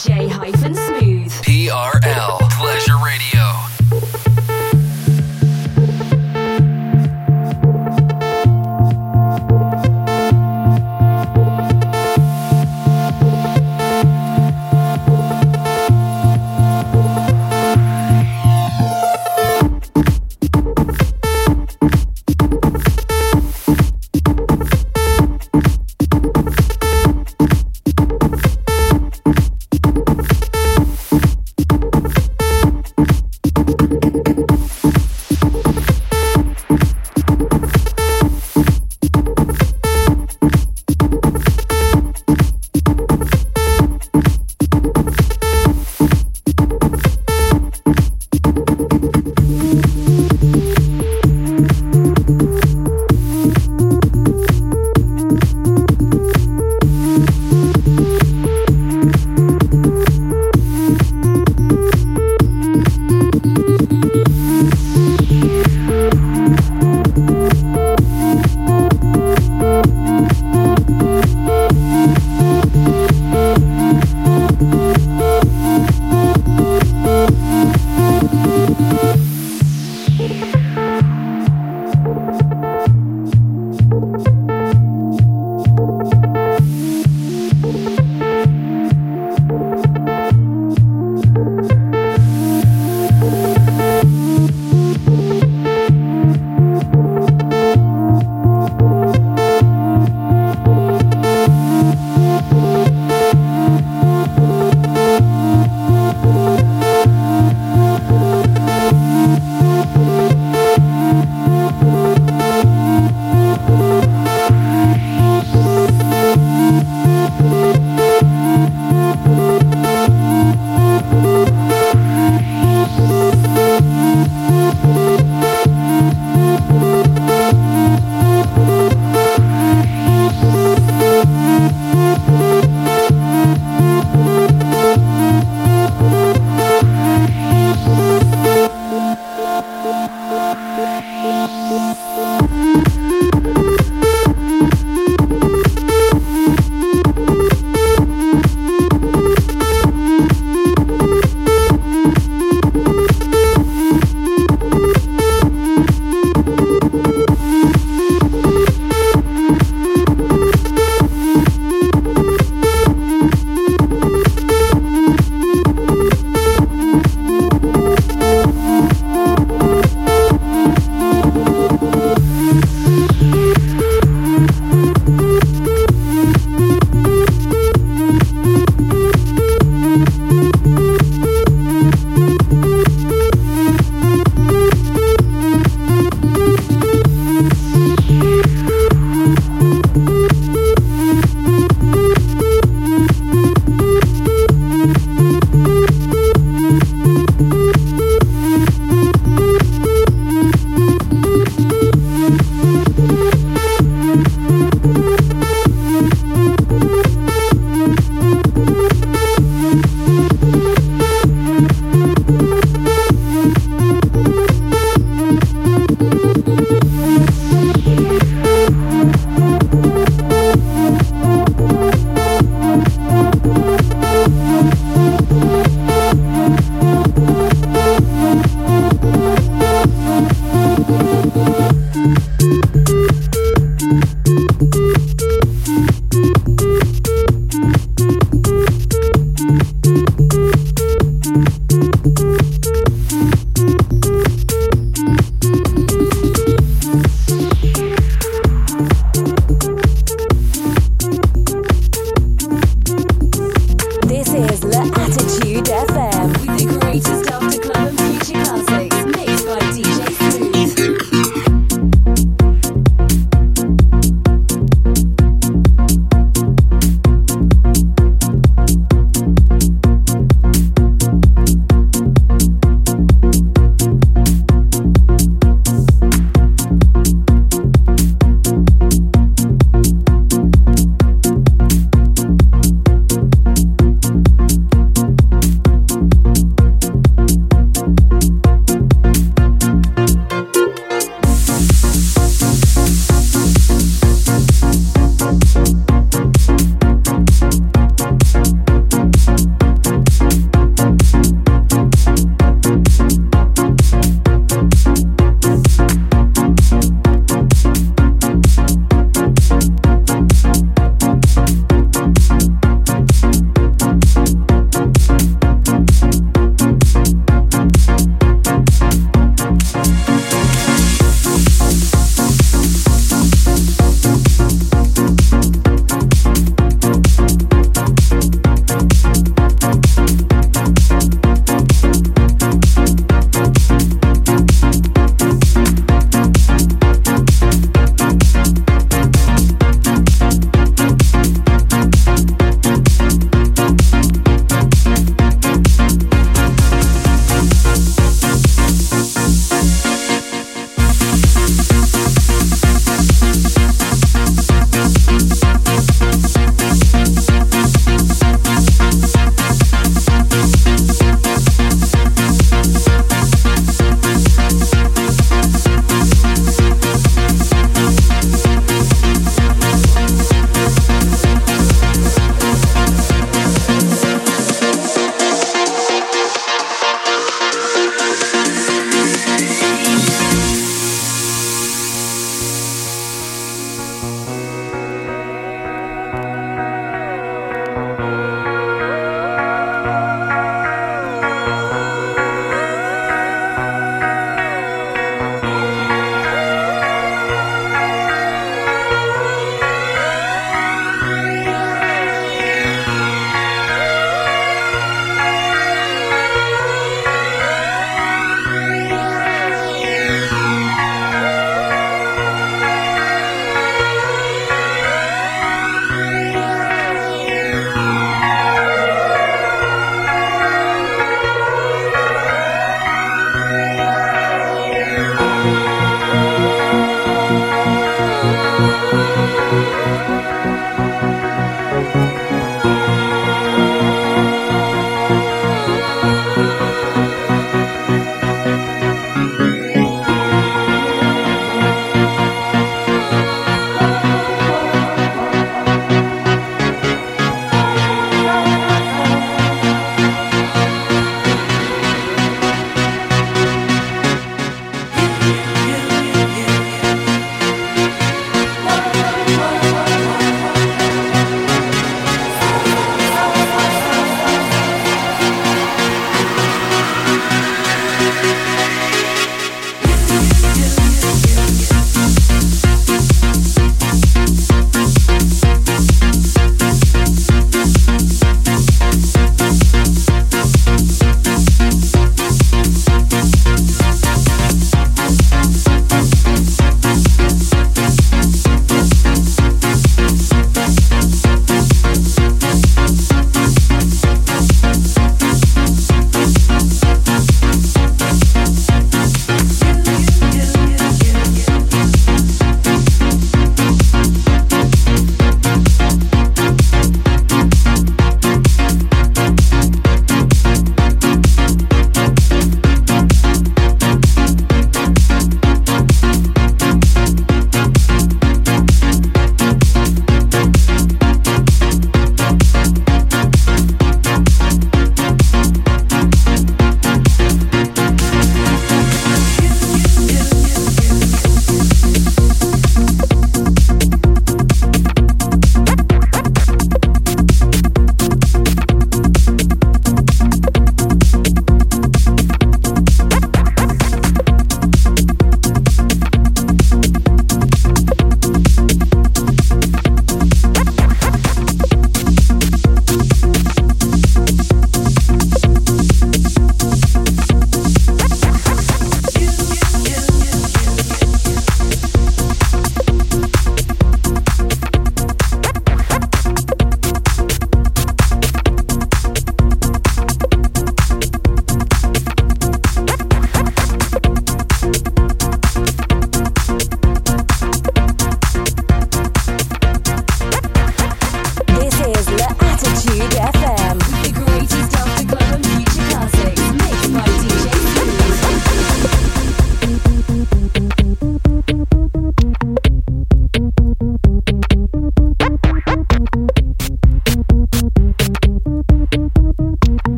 DJ hyphen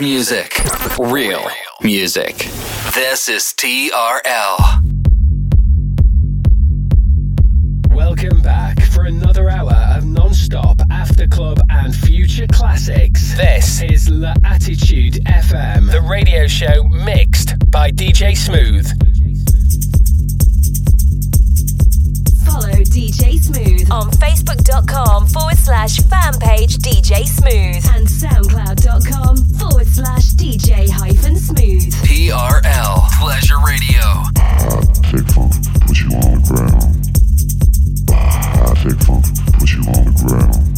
music. Real music. This is TRL. Welcome back for another hour of non-stop after club and future classics. This is La Attitude FM, the radio show mixed by DJ Smooth. Follow DJ Smooth on Facebook.com forward slash fan page DJ Smooth and SoundCloud.com forward slash DJ hyphen Smooth. TRL Pleasure Radio. I take funk, put you on the ground. I take funk, put you on the ground.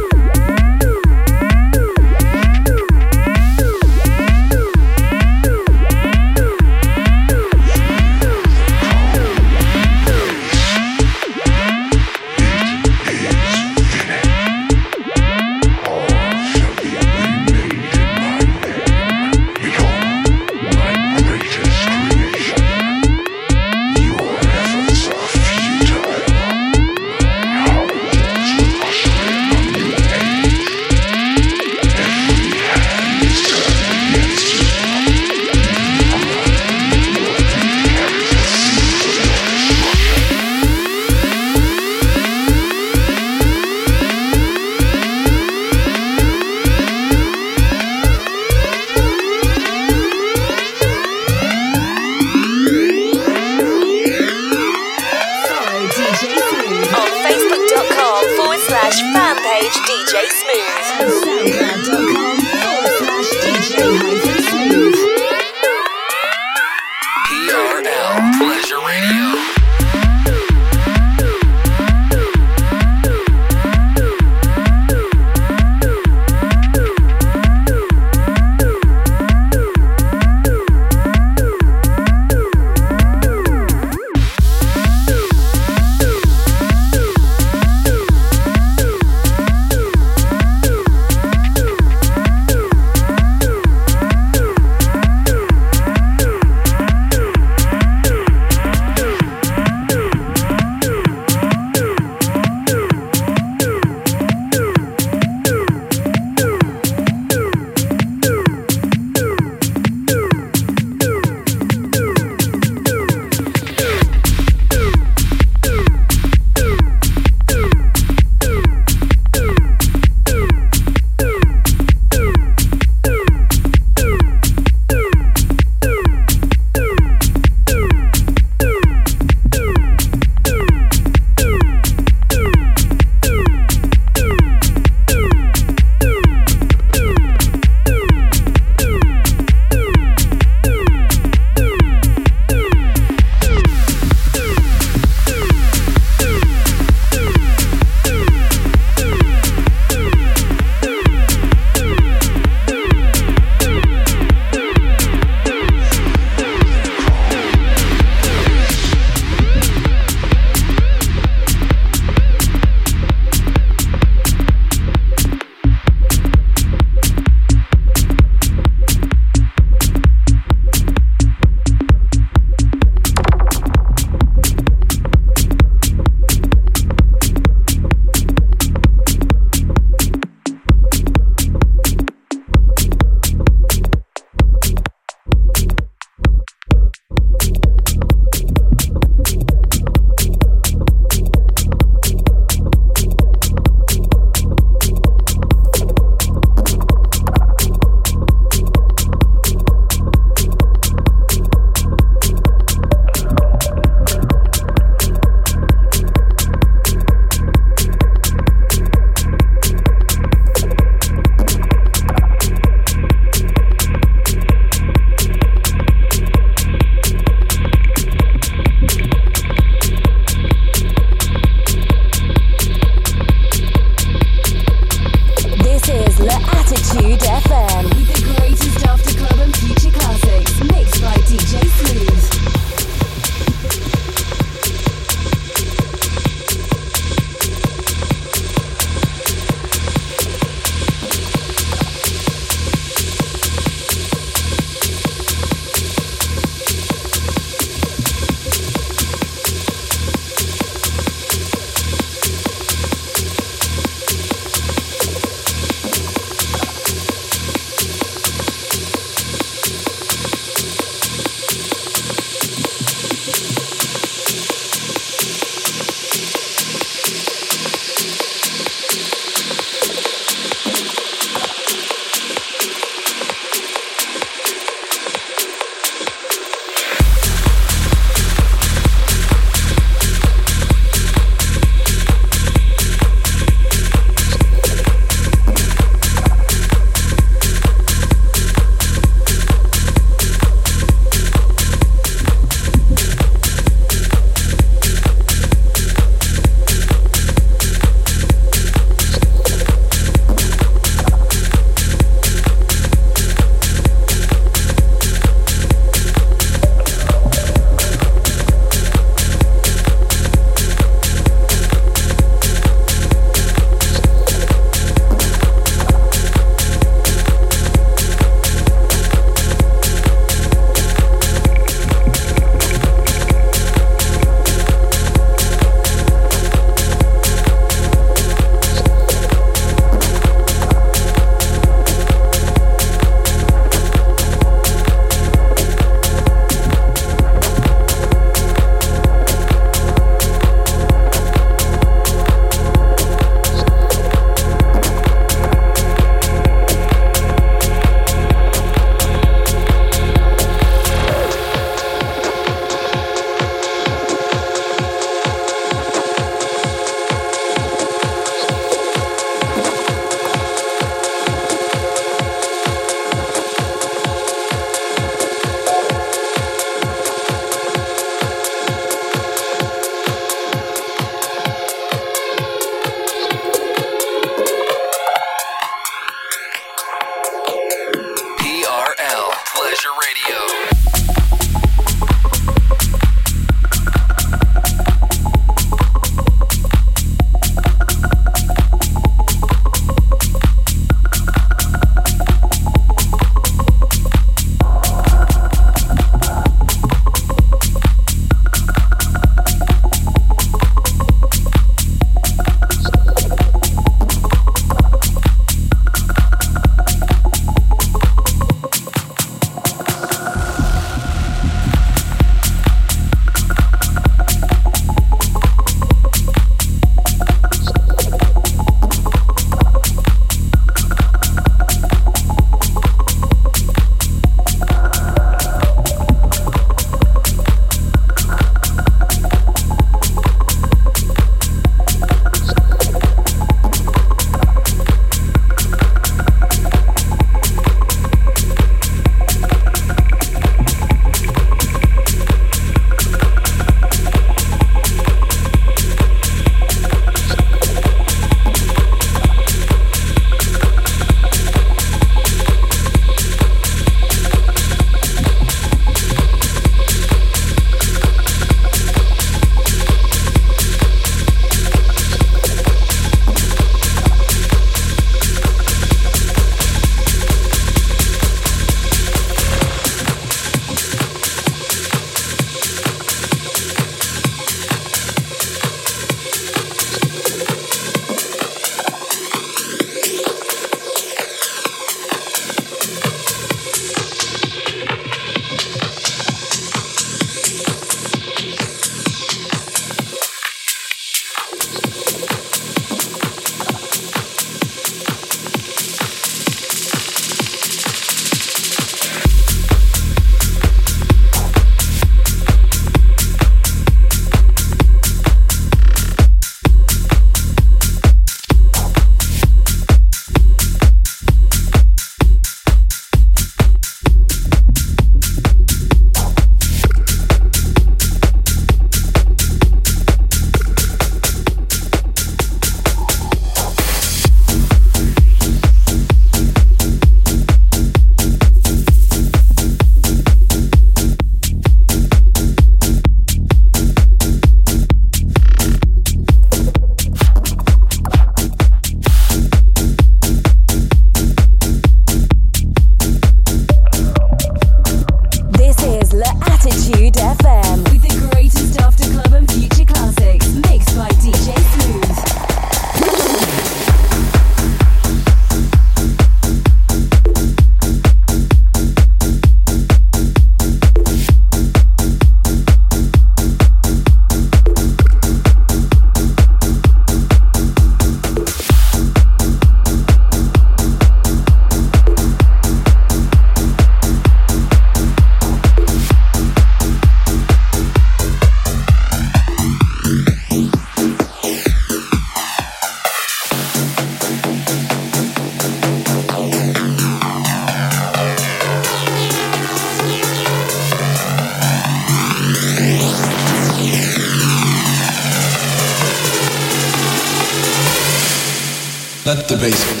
Let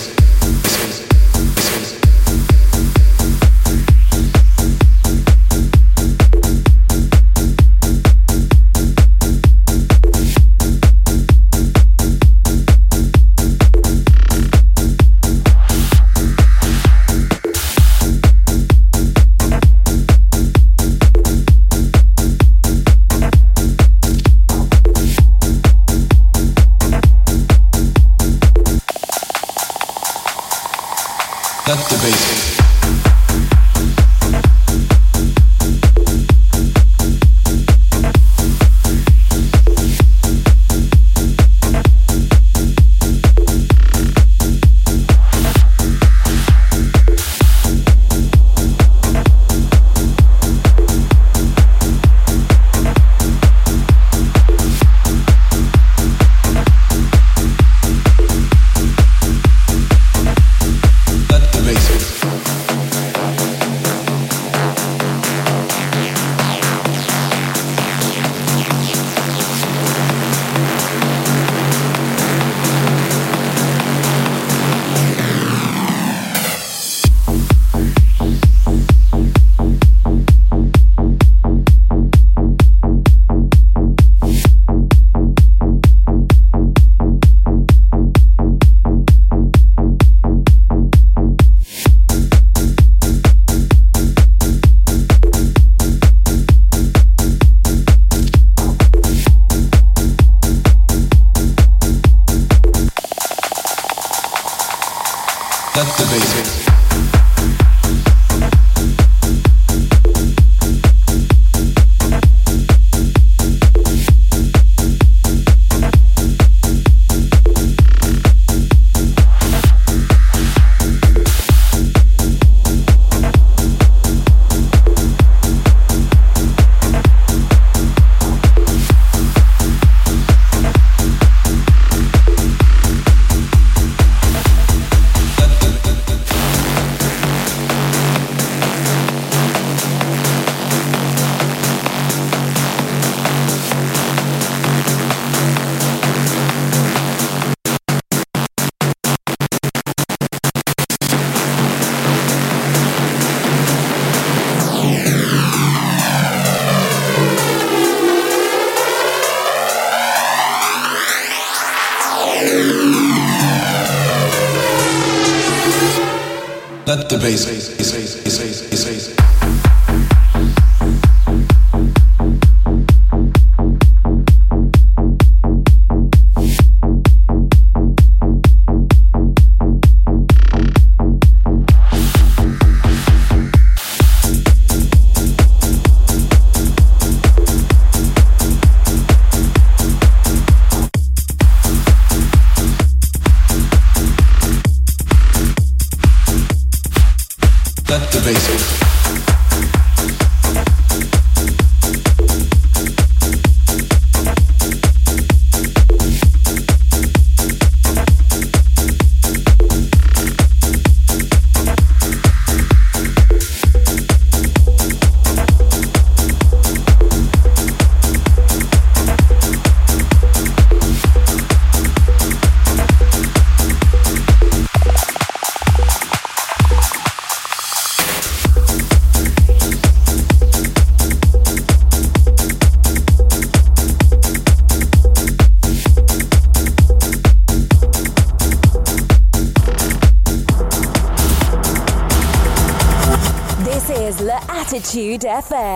bass.